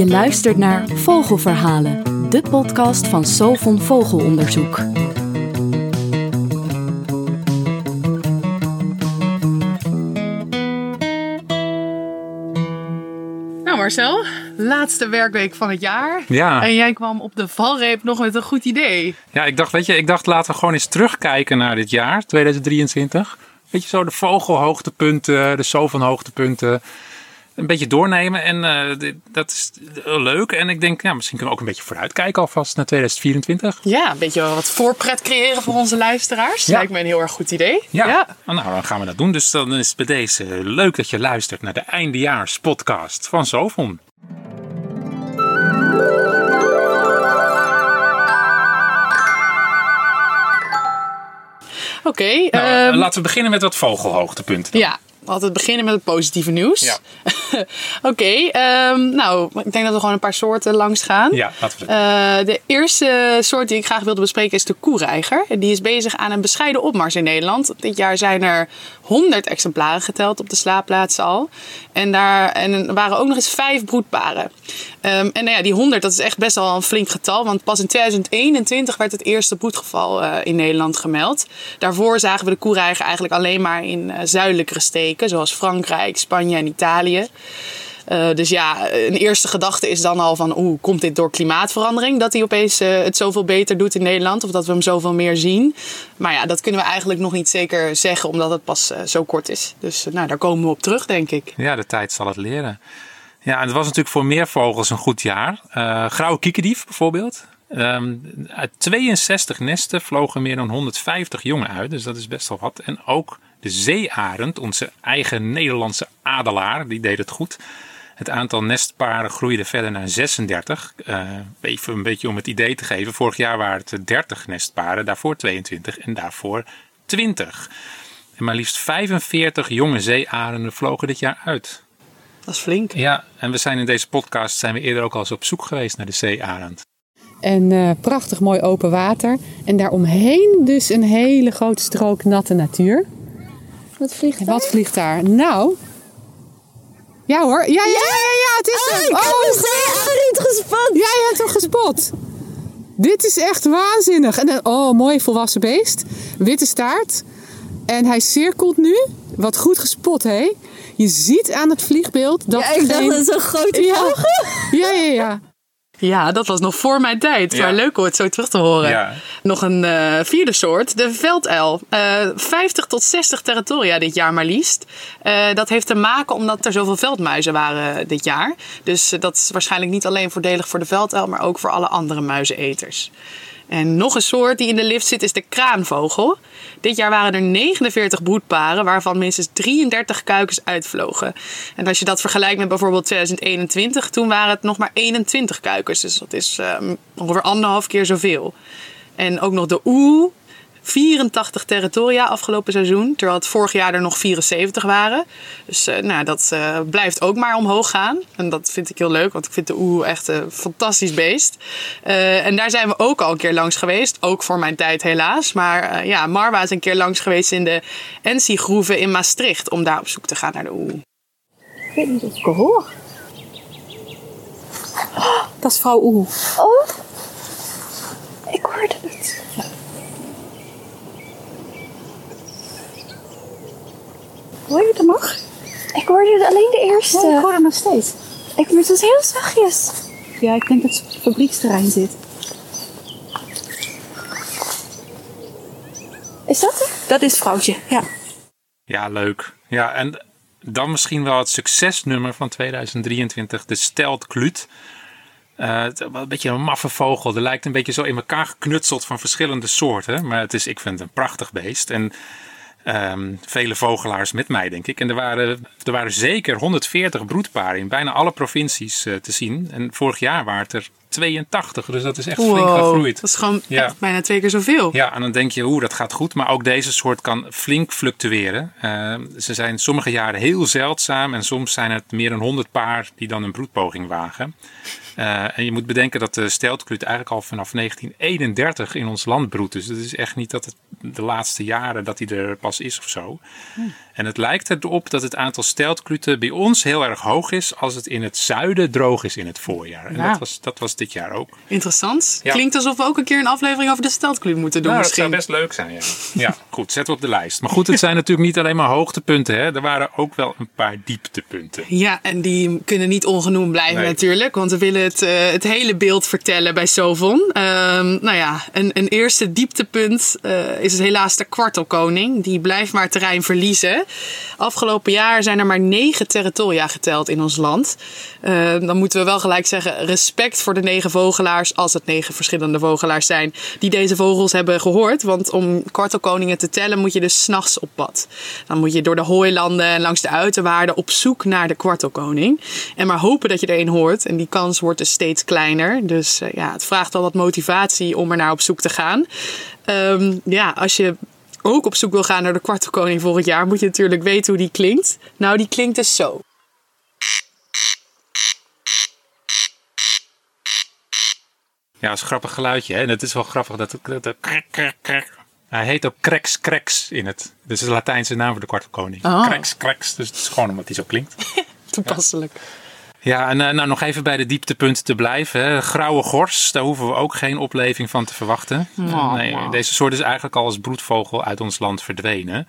Je luistert naar Vogelverhalen, de podcast van Sovon Vogelonderzoek. Nou Marcel, laatste werkweek van het jaar. Ja. En jij kwam op de valreep nog met een goed idee. Ja, ik dacht, weet je, ik dacht laten we gewoon eens terugkijken naar dit jaar, 2023. Weet je, zo de vogelhoogtepunten, de zo van hoogtepunten. Een beetje doornemen en eh, dit- dat is heel leuk. En ik denk, ja, misschien kunnen we ook een beetje vooruitkijken alvast naar 2024. Ja, een beetje wat voorpret creëren voor onze luisteraars. Ja. Lijkt me een heel erg goed idee. Ja, nou dan gaan we dat doen. Dus dan is het bij deze leuk dat je luistert naar de eindejaarspodcast van Sovon. Oké, Nou, ehm, laten we beginnen met wat vogelhoogtepunten. ja. Altijd beginnen met het positieve nieuws. Ja. Oké, ehm, nou, ik denk dat we gewoon een paar soorten langs gaan. Ja, laten we dat Eh, de eerste soort die ik graag wilde bespreken is de koereiger. Die is bezig aan een bescheiden opmars in Nederland. Dit jaar zijn er 100 exemplaren geteld op de slaapplaatsen al. En, daar, en er waren ook nog eens vijf broedparen. Ehm, en nou ja, die 100, dat is echt best wel een flink getal. Want pas in 2021 werd het eerste broedgeval eh, in Nederland gemeld. Daarvoor zagen we de koereiger eigenlijk alleen maar in eh, zuidelijkere steken. Zoals Frankrijk, Spanje en Italië. Eh, dus ja, een eerste gedachte is dan al van... Oeh, komt dit door klimaatverandering? Dat hij opeens eh, het zoveel beter doet in Nederland? Of dat we hem zoveel meer zien? Maar ja, dat kunnen we eigenlijk nog niet zeker zeggen... omdat het pas eh, zo kort is. Dus nou, daar komen we op terug, denk ik. Ja, de tijd zal het leren. Ja, en het was natuurlijk voor meer vogels een goed jaar. Grauwe kiekendief bijvoorbeeld. Ehm, uit 62 nesten vlogen meer dan 150 jongen uit, dus dat is best wel wat. En ook de zeearend, onze eigen Nederlandse adelaar, die deed het goed. Het aantal nestparen groeide verder naar 36. Eh, even een beetje om het idee te geven. Vorig jaar waren het 30 nestparen, daarvoor 22 en daarvoor 20. En maar liefst 45 jonge zeearenden vlogen dit jaar uit. Dat is flink. Ja, en we zijn in deze podcast zijn we eerder ook al eens op zoek geweest naar de zeearend. En eh, prachtig mooi open water. En daaromheen dus een hele grote strook natte natuur. Wat vliegt er? wat vliegt daar? Nou. Ja hoor. Ja, ja, ja, ja, het is Oh, hem. ik heb Oh, een zeearend gespot. Ja, je hebt hem gespot. Dit is echt waanzinnig. En een oh, mooi volwassen beest. Witte staart. En hij cirkelt nu. Wat goed gespot, hé. Je ziet aan het vliegbeeld dat Ja, ik dacht geen... dat het zo'n grote ja. ja, ja, ja. Ja, dat was nog voor mijn tijd. Ja. Maar leuk om het zo terug te horen. Ja. Nog een eh, vierde soort, de velduil. Eh 50 tot 60 territoria dit jaar maar liefst. Eh, dat heeft te maken omdat er zoveel veldmuizen waren dit jaar. Dus eh, dat is waarschijnlijk niet alleen voordelig voor de velduil, maar ook voor alle andere muizeneters. En nog een soort die in de lift zit is de kraanvogel. Dit jaar waren er 49 broedparen, waarvan minstens 33 kuikens uitvlogen. En als je dat vergelijkt met bijvoorbeeld 2021, toen waren het nog maar 21 kuikens. Dus dat is ehm, ongeveer anderhalf keer zoveel. En ook nog de oe. 84 territoria afgelopen seizoen, terwijl het vorig jaar er nog 74 waren. Dus eh, nou, dat eh, blijft ook maar omhoog gaan. En dat vind ik heel leuk, want ik vind de oe echt een fantastisch beest. Eh, en daar zijn we ook al een keer langs geweest, ook voor mijn tijd helaas. Maar eh, ja, Marwa is een keer langs geweest in de Ensi-groeven in Maastricht om daar op zoek te gaan naar de oe. Ik weet niet of ik het hoor. Dat is vrouw Oeh. Oh, ik hoorde het. Hoor je het nog? Ik hoorde alleen de eerste. Ja, ik hoor hem nog steeds. Ik maar het heel zachtjes. Ja, ik denk dat het fabrieksterrein zit. Is dat er? Dat is vrouwtje, ja. Ja, leuk. Ja, en dan misschien wel het succesnummer van 2023, de steltkluut. Eh, een beetje een maffe vogel. Die lijkt een beetje zo in elkaar geknutseld van verschillende soorten. Maar het is, ik vind het een prachtig beest. En ehm, vele vogelaars met mij, denk ik. En er waren, er waren zeker 140 broedparen in bijna alle provincies eh, te zien. En vorig jaar waren het er 82. Dus dat is echt flink Wow, gegroeid. Dat is gewoon Ja. echt bijna twee keer zoveel. Ja, en dan denk je, hoe dat gaat goed. Maar ook deze soort kan flink fluctueren. Eh, ze zijn sommige jaren heel zeldzaam. En soms zijn het meer dan 100 paar die dan een broedpoging wagen. Eh, en je moet bedenken dat de steltkluut eigenlijk al vanaf 1931 in ons land broedt. Dus het is echt niet dat het de laatste jaren dat hij er pas is of zo. En het lijkt erop dat het aantal steltkluten bij ons heel erg hoog is als het in het zuiden droog is in het voorjaar. En Ja. dat, was, dat was dit jaar ook. Interessant. Ja. Klinkt alsof we ook een keer een aflevering over de steltkluut moeten doen Nou, dat misschien. zou best leuk zijn, ja. ja, goed, zetten we op de lijst. Maar goed, het zijn natuurlijk niet alleen maar hoogtepunten. Hè. Er waren ook wel een paar dieptepunten. Ja, en die kunnen niet ongenoemd blijven Nee. natuurlijk. Want we willen het, eh, het hele beeld vertellen bij Sovon. Ehm, nou ja, een, een eerste dieptepunt eh, is helaas de kwartelkoning. Die blijft maar terrein verliezen. Afgelopen jaar zijn er maar negen territoria geteld in ons land. Eh, dan moeten we wel gelijk zeggen, respect voor de negen vogelaars. Als het negen verschillende vogelaars zijn die deze vogels hebben gehoord. Want om kwartelkoningen te tellen moet je dus s'nachts op pad. Dan moet je door de hooilanden en langs de uiterwaarden op zoek naar de kwartelkoning. En maar hopen dat je er een hoort. En die kans wordt dus steeds kleiner. Dus eh, ja, het vraagt wel wat motivatie om er naar op zoek te gaan. Ehm, ja, als je ook op zoek wil gaan naar de kwartelkoning volgend jaar, moet je natuurlijk weten hoe die klinkt. Nou, die klinkt dus zo. Ja, dat is een grappig geluidje. Hè? En het is wel grappig dat... dat, dat krek, krek, krek. Hij heet ook Krex Krex in het. Dus de Latijnse naam voor de kwartelkoning. Oh. Krex Krex. Dus het is gewoon omdat hij zo klinkt. Toepasselijk. Ja, en eh, nou, nog even bij de dieptepunten te blijven. Hè. Grauwe gors, daar hoeven we ook geen opleving van te verwachten. nee, deze soort is eigenlijk al als broedvogel uit ons land verdwenen.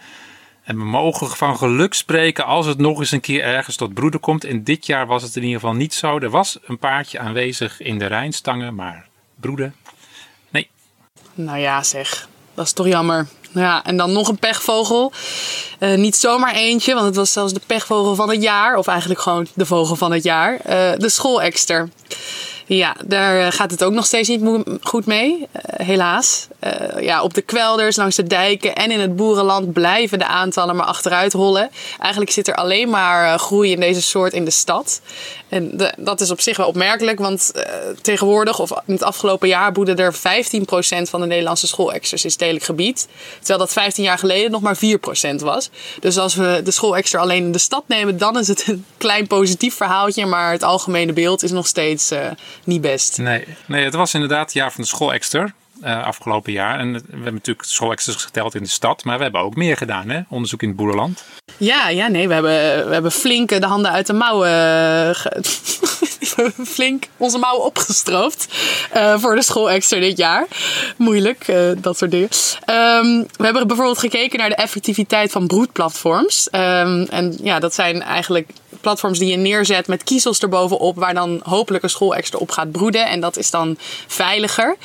En we mogen van geluk spreken als het nog eens een keer ergens tot broeden komt. En dit jaar was het in ieder geval niet zo. Er was een paardje aanwezig in de Rijnstangen, maar broeden? Nee. Nou ja, zeg. Dat is toch jammer. Ja, en dan nog een pechvogel. Eh, niet zomaar eentje, want het was zelfs de pechvogel van het jaar. Of eigenlijk gewoon de vogel van het jaar. Eh, de schoolekster. Ja, daar eh, gaat het ook nog steeds niet goed mee, helaas. Eh, ja, op de kwelders, langs de dijken en in het boerenland blijven de aantallen maar achteruit rollen. Eigenlijk zit er alleen maar eh, groei in deze soort in de stad. En de- dat is op zich wel opmerkelijk, want eh, tegenwoordig, of in het afgelopen jaar, boeden er 15% van de Nederlandse schoolexters in stedelijk gebied. Terwijl dat 15 jaar geleden nog maar 4% was. Dus als we de schoolexter alleen in de stad nemen, dan is het een klein positief verhaaltje. Maar het algemene beeld is nog steeds niet best. Nee, nee, het was inderdaad het jaar van de schoolexter. Eh afgelopen jaar. En we hebben natuurlijk schoolexters geteld in de stad. Maar we hebben ook meer gedaan, hè? Onderzoek in het boerenland. Ja, ja, nee, we hebben, we hebben flink de handen uit de mouwen. eh, flink onze mouwen opgestroofd eh, voor de schoolexter dit jaar. Moeilijk, dat soort dingen. Ehm, we hebben bijvoorbeeld gekeken naar de effectiviteit van broedplatforms. Ehm, en ja, dat zijn eigenlijk platforms die je neerzet met kiezels erbovenop, waar dan hopelijk een schoolexter op gaat broeden. En dat is dan veiliger.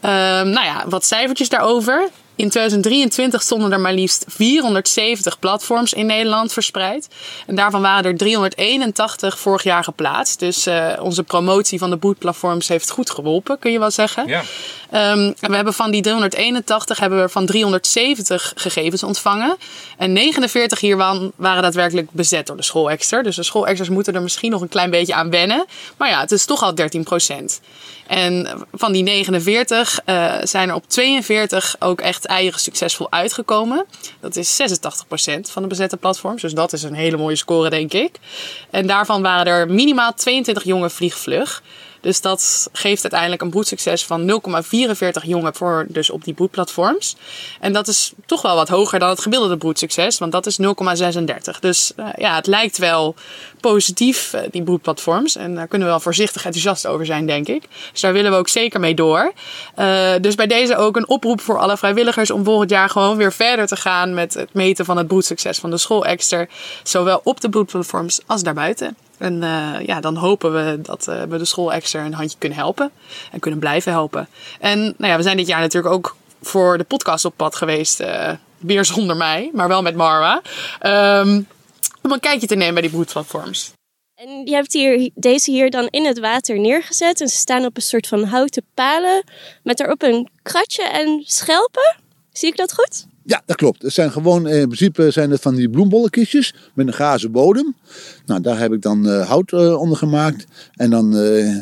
Ehm, nou ja, wat cijfertjes daarover. In 2023 stonden er maar liefst 470 platforms in Nederland verspreid. En daarvan waren er 381 vorig jaar geplaatst. Dus eh, onze promotie van de bootplatforms heeft goed geholpen, kun je wel zeggen. Ja. Ehm, en we hebben van die 381 hebben we van 370 gegevens ontvangen. En 49 hiervan waren daadwerkelijk bezet door de schoolexter. Dus de schoolexters moeten er misschien nog een klein beetje aan wennen. Maar ja, het is toch al 13 En van die 49 eh, zijn er op 42 ook echt eieren succesvol uitgekomen. Dat is 86% van de bezette platforms. Dus dat is een hele mooie score, denk ik. En daarvan waren er minimaal 22 jongen vliegvlug. Dus dat geeft uiteindelijk een broedsucces van 0,44 jongen voor dus op die broedplatforms. En dat is toch wel wat hoger dan het gemiddelde broedsucces, want dat is 0,36. Dus eh, ja, het lijkt wel positief, eh, die broedplatforms. En daar kunnen we wel voorzichtig enthousiast over zijn, denk ik. Dus daar willen we ook zeker mee door. Eh, dus bij deze ook een oproep voor alle vrijwilligers om volgend jaar gewoon weer verder te gaan met het meten van het broedsucces van de schoolexter. Zowel op de broedplatforms als daarbuiten. En eh, ja, dan hopen we dat eh, we de schoolexter een handje kunnen helpen. En kunnen blijven helpen. En nou ja, we zijn dit jaar natuurlijk ook voor de podcast op pad geweest. eh, weer zonder mij, maar wel met Marwa. Ehm, om een kijkje te nemen bij die broedplatforms. En je hebt hier, deze hier dan in het water neergezet. En ze staan op een soort van houten palen. Met daarop een kratje en schelpen. Zie ik dat goed? Ja, dat klopt. Het zijn gewoon, eh, in principe zijn het van die bloembolletjes met een gazen bodem. Nou, daar heb ik dan eh, hout eh, onder gemaakt. En dan eh,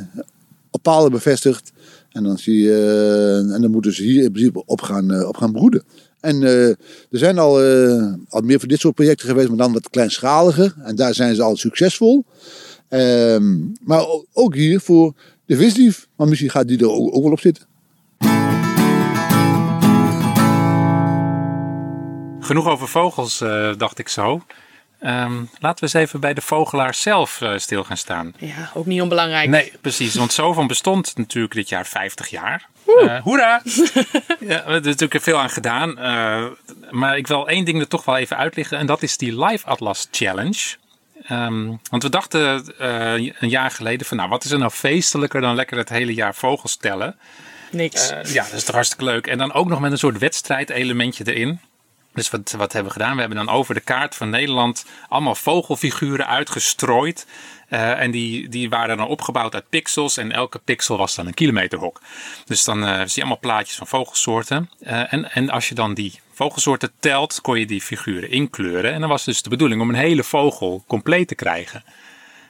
op palen bevestigd. En dan, zie je, en dan moeten ze hier in principe op gaan, op gaan broeden. En er zijn al, al meer van dit soort projecten geweest, maar dan wat kleinschaliger. En daar zijn ze al succesvol. Ehm, maar ook hier voor de visdief. Maar misschien gaat die er ook wel op zitten. Genoeg over vogels, eh, dacht ik zo. Ehm, laten we eens even bij de vogelaar zelf eh, stil gaan staan. Ja, ook niet onbelangrijk. Nee, precies. Want Sovon bestond natuurlijk dit jaar 50 jaar. Eh hoera! ja, we hebben er natuurlijk veel aan gedaan. Maar ik wil één ding er toch wel even uitleggen. En dat is die Live Atlas Challenge. Ehm, want we dachten een jaar geleden van... Nou, wat is er nou feestelijker dan lekker het hele jaar vogels tellen? Niks. Ja, dat is toch hartstikke leuk. En dan ook nog met een soort wedstrijdelementje erin. Dus wat, wat hebben we gedaan? We hebben dan over de kaart van Nederland allemaal vogelfiguren uitgestrooid. Eh, en die, die waren dan opgebouwd uit pixels. En elke pixel was dan een kilometerhok. Dus dan eh, zie je allemaal plaatjes van vogelsoorten. Eh, en, en als je dan die vogelsoorten telt, kon je die figuren inkleuren. En dan was dus de bedoeling om een hele vogel compleet te krijgen.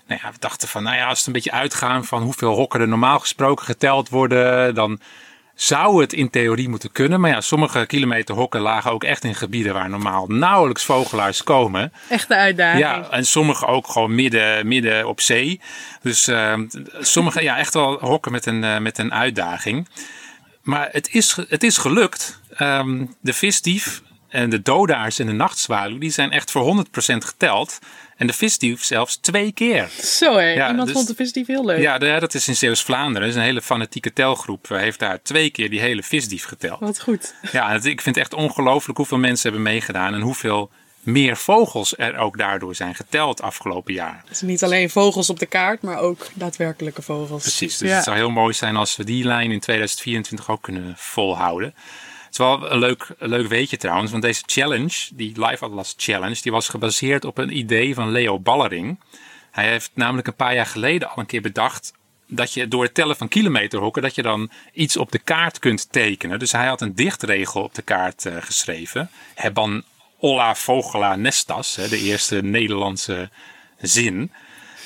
Nou ja, we dachten van, nou ja, als het een beetje uitgaan van hoeveel hokken er normaal gesproken geteld worden, dan zou het in theorie moeten kunnen. Maar ja, sommige kilometerhokken lagen ook echt in gebieden waar normaal nauwelijks vogelaars komen. Echte uitdaging. Ja, en sommige ook gewoon midden, midden op zee. Dus eh, sommige, ja, echt wel hokken met een, eh, met een uitdaging. Maar het is, het is gelukt. Ehm, de visdief en de dodaars en de nachtzwaluw, die zijn echt voor 100% geteld. En de visdief zelfs twee keer. Zo hé, Ja, iemand dus- vond de visdief heel leuk. Ja, dat is in Zeeuws-Vlaanderen. Dat is een hele fanatieke telgroep. Hij heeft daar twee keer die hele visdief geteld. Wat goed. Ja, ik vind het echt ongelooflijk hoeveel mensen hebben meegedaan. En hoeveel meer vogels er ook daardoor zijn geteld afgelopen jaar. Dus niet alleen vogels op de kaart, maar ook daadwerkelijke vogels. Precies, dus Ja. het zou heel mooi zijn als we die lijn in 2024 ook kunnen volhouden. Het is wel een leuk, leuk weetje trouwens, want deze challenge, die Live Atlas Challenge, die was gebaseerd op een idee van Leo Ballering. Hij heeft namelijk een paar jaar geleden al een keer bedacht dat je door het tellen van kilometerhokken, dat je dan iets op de kaart kunt tekenen. Dus hij had een dichtregel op de kaart eh, geschreven. Hebban olla vogela nestas, hè, de eerste Nederlandse zin.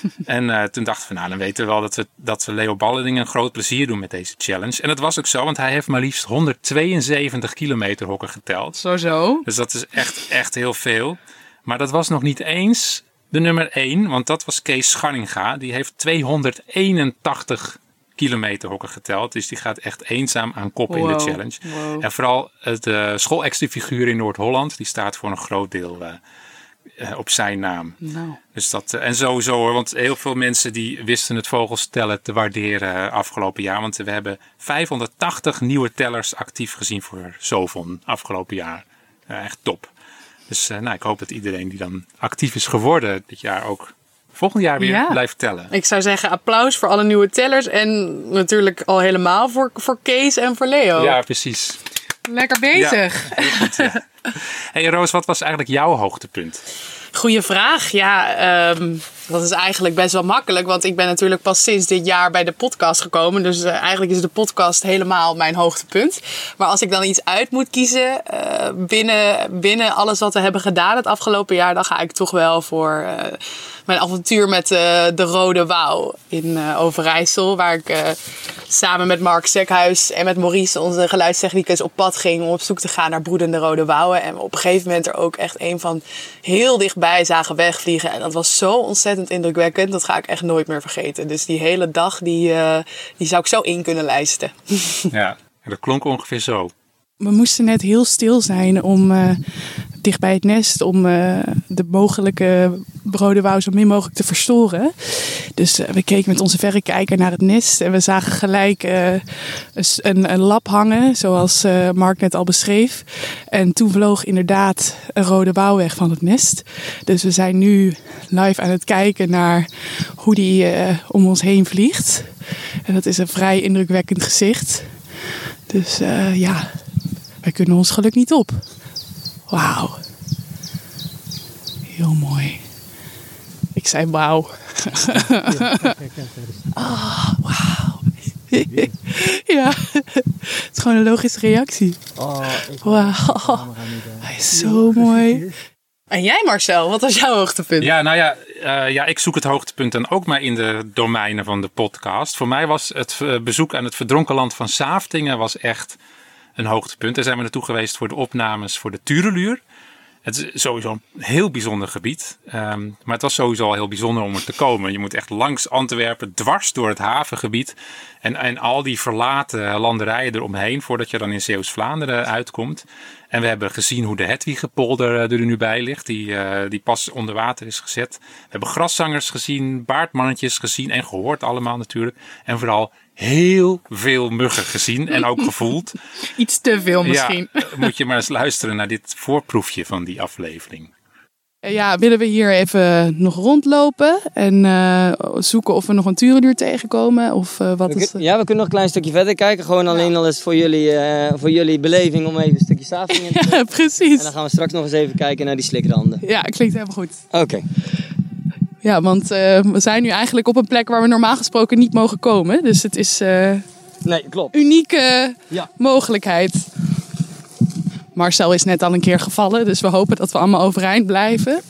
En eh, toen dachten we, nou, dan weten we wel dat we, dat we Leo Ballering een groot plezier doen met deze challenge. En dat was ook zo, want hij heeft maar liefst 172 kilometer hokken geteld. Zo zo. Dus dat is echt, echt heel veel. Maar dat was nog niet eens de nummer 1, want dat was Kees Scharninga. Die heeft 281 kilometer hokken geteld. Dus die gaat echt eenzaam aan kop in de challenge. wow. En vooral de schoolextra-figuur in Noord-Holland, die staat voor een groot deel eh, eh, op zijn naam. Nou. Dus dat, eh, en sowieso hoor, want heel veel mensen die wisten het vogelstellen te waarderen eh, afgelopen jaar. Want we hebben 580 nieuwe tellers actief gezien voor Sovon afgelopen jaar. Eh, echt top. Dus eh, nou, ik hoop dat iedereen die dan actief is geworden dit jaar ook volgend jaar weer Ja. blijft tellen. Ik zou zeggen applaus voor alle nieuwe tellers. En natuurlijk al helemaal voor, voor Kees en voor Leo. Ja, precies. Lekker bezig. Hey Roos, wat was eigenlijk jouw hoogtepunt? Goeie vraag. Ja, ehm, dat is eigenlijk best wel makkelijk. Want ik ben natuurlijk pas sinds dit jaar bij de podcast gekomen. Dus eh, eigenlijk is de podcast helemaal mijn hoogtepunt. Maar als ik dan iets uit moet kiezen eh, binnen, binnen alles wat we hebben gedaan het afgelopen jaar, dan ga ik toch wel voor eh, mijn avontuur met eh, de Rode Wouw in eh, Overijssel. Waar ik eh, samen met Mark Sekhuis en met Maurice, onze geluidstechnicus, op pad ging om op zoek te gaan naar broedende rode wouwen. En we op een gegeven moment er ook echt een van heel dichtbij zagen wegvliegen. En dat was zo ontzettend indrukwekkend. Dat ga ik echt nooit meer vergeten. Dus die hele dag, die, eh, die zou ik zo in kunnen lijsten. Ja, dat klonk ongeveer zo. We moesten net heel stil zijn om eh, dicht bij het nest om eh, de mogelijke rode wouw zo min mogelijk te verstoren. Dus eh, we keken met onze verrekijker naar het nest en we zagen gelijk een, een, lap hangen, zoals Mark net al beschreef. En toen vloog inderdaad een rode wouw weg van het nest. Dus we zijn nu live aan het kijken naar hoe die om ons heen vliegt. En dat is een vrij indrukwekkend gezicht. Dus ja, wij kunnen ons geluk niet op. Wauw. Heel mooi. Ik zei wauw. Ah, wauw. ja, het is gewoon een logische reactie. Wauw. Hij is zo mooi. En jij Marcel, wat was jouw hoogtepunt? Ja, nou ja, eh, ja, ik zoek het hoogtepunt dan ook maar in de domeinen van de podcast. Voor mij was het eh, bezoek aan het verdronken land van Saaftingen was echt een hoogtepunt. Daar zijn we naartoe geweest voor de opnames voor de Tureluur. Het is sowieso een heel bijzonder gebied. Ehm, maar het was sowieso al heel bijzonder om er te komen. Je moet echt langs Antwerpen, dwars door het havengebied. En, en al die verlaten landerijen eromheen voordat je dan in Zeeuws-Vlaanderen uitkomt. En we hebben gezien hoe de Hedwigepolder er nu bij ligt, die, eh, die pas onder water is gezet. We hebben grasszangers gezien, baardmannetjes gezien en gehoord allemaal natuurlijk. En vooral heel veel muggen gezien en ook gevoeld. Iets te veel misschien. Ja, moet je maar eens luisteren naar dit voorproefje van die aflevering. Ja, willen we hier even nog rondlopen en uh, zoeken of we nog een tureluur tegenkomen? Of, uh, wat we is kun, ja, we kunnen nog een klein stukje verder kijken. Gewoon alleen ja. al eens voor jullie, uh, voor jullie beleving om even een stukje Safingen te Ja, precies. En dan gaan we straks nog eens even kijken naar die slikranden. Ja, klinkt helemaal goed. Oké. Okay. Ja, want we zijn nu eigenlijk op een plek waar we normaal gesproken niet mogen komen. Dus het is nee, klopt. unieke ja. mogelijkheid. Marcel is net al een keer gevallen, dus we hopen dat we allemaal overeind blijven.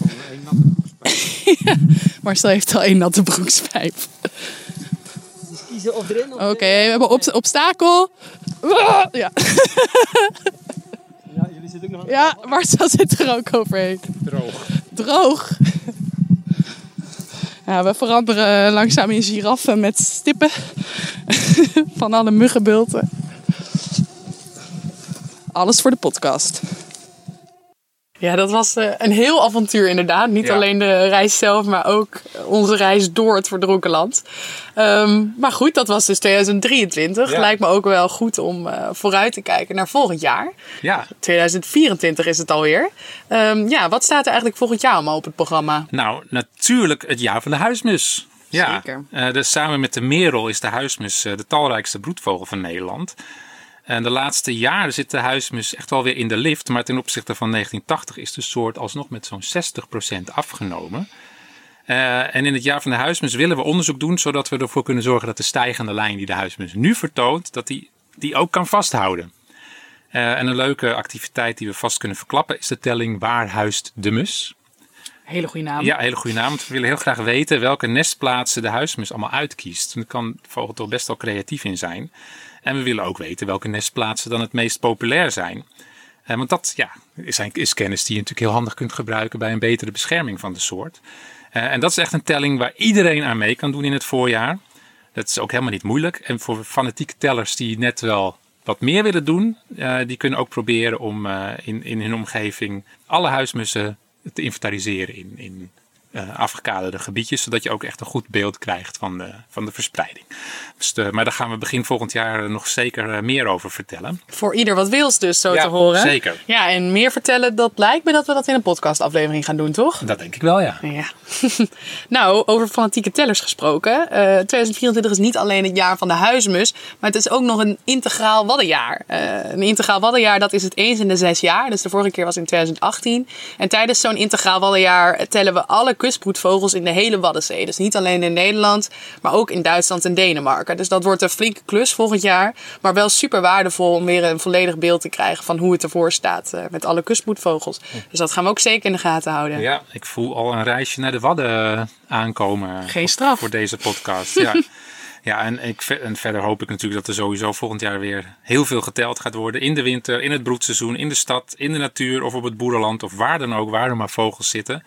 ja, Marcel heeft al één natte broekspijp. Dus kiezen of erin. Oké, okay, we hebben op obstakel. Ja. ja, jullie zitten ook nog aan Ja, Marcel zit er ook overheen. Droog. Droog. Ja, we veranderen langzaam in giraffen met stippen van alle muggenbulten. Alles voor de podcast. Ja, dat was uh, een heel avontuur inderdaad. Niet Ja. alleen de reis zelf, maar ook onze reis door het verdronken land. Ehm, maar goed, dat was dus 2023. Ja. Lijkt me ook wel goed om eh, vooruit te kijken naar volgend jaar. Ja, 2024 is het alweer. Ehm, ja, wat staat er eigenlijk volgend jaar allemaal op het programma? nou natuurlijk het jaar van de huismus. Ja, Zeker. eh, dus samen met de merel is de huismus eh, de talrijkste broedvogel van Nederland. En de laatste jaren zit de huismus echt wel weer in de lift. Maar ten opzichte van 1980 is de soort alsnog met zo'n 60% afgenomen. Eh, en in het jaar van de huismus willen we onderzoek doen, zodat we ervoor kunnen zorgen dat de stijgende lijn die de huismus nu vertoont, dat die, die ook kan vasthouden. Eh, en een leuke activiteit die we vast kunnen verklappen is de telling Waar huist de mus? Hele goede naam. Ja, hele goede naam. Want we willen heel graag weten welke nestplaatsen de huismus allemaal uitkiest. Daar kan de vogel toch best wel creatief in zijn. En we willen ook weten welke nestplaatsen dan het meest populair zijn. Eh, want dat ja, is, is kennis die je natuurlijk heel handig kunt gebruiken bij een betere bescherming van de soort. Eh, en dat is echt een telling waar iedereen aan mee kan doen in het voorjaar. Dat is ook helemaal niet moeilijk. En voor fanatieke tellers die net wel wat meer willen doen, eh, die kunnen ook proberen om eh, in, in hun omgeving alle huismussen te inventariseren in, in eh, afgekaderde gebiedjes, zodat je ook echt een goed beeld krijgt van de, van de verspreiding. Dus de- maar daar gaan we begin volgend jaar nog zeker eh, meer over vertellen. Voor ieder wat wils dus, zo Ja, te horen. zeker. Ja, en meer vertellen, dat lijkt me dat we dat in een podcastaflevering gaan doen, toch? Dat denk ik wel, ja. Ja. nou, over fanatieke tellers gesproken. Eh 2024 is niet alleen het jaar van de huismus, maar het is ook nog een integraal waddenjaar. Een integraal waddenjaar, dat is het eens in de zes jaar. Dus de vorige keer was in 2018. En tijdens zo'n integraal waddenjaar tellen we alle kustbroedvogels in de hele Waddenzee. Dus niet alleen in Nederland, maar ook in Duitsland en Denemarken. Dus dat wordt een flinke klus volgend jaar. Maar wel super waardevol om weer een volledig beeld te krijgen van hoe het ervoor staat eh, met alle kustbroedvogels. Dus dat gaan we ook zeker in de gaten houden. Ja, ik voel al een reisje naar de Wadden eh, aankomen. Geen voor- straf. Voor deze podcast. Ja, ja en, ik, en verder hoop ik natuurlijk dat er sowieso volgend jaar weer heel veel geteld gaat worden. In de winter, in het broedseizoen, in de stad, in de natuur of op het boerenland of waar dan ook, waar er maar vogels zitten.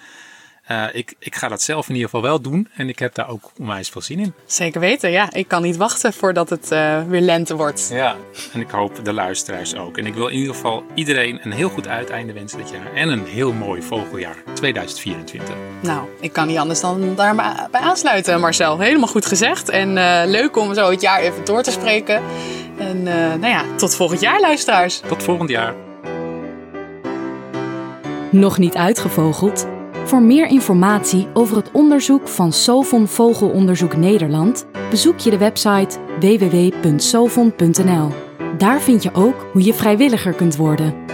Eh, ik, ik ga dat zelf in ieder geval wel doen en ik heb daar ook onwijs veel zin in. Zeker weten, ja. Ik kan niet wachten voordat het eh, weer lente wordt. Ja. En ik hoop de luisteraars ook. En ik wil in ieder geval iedereen een heel goed uiteinde wensen dit jaar. En een heel mooi vogeljaar 2024. Nou, ik kan niet anders dan daar maar bij aansluiten, Marcel. Helemaal goed gezegd. En eh, leuk om zo het jaar even door te spreken. En eh, nou ja, tot volgend jaar, luisteraars. Tot volgend jaar. Nog niet uitgevogeld? Voor meer informatie over het onderzoek van Sovon Vogelonderzoek Nederland bezoek je de website www.sovon.nl. Daar vind je ook hoe je vrijwilliger kunt worden.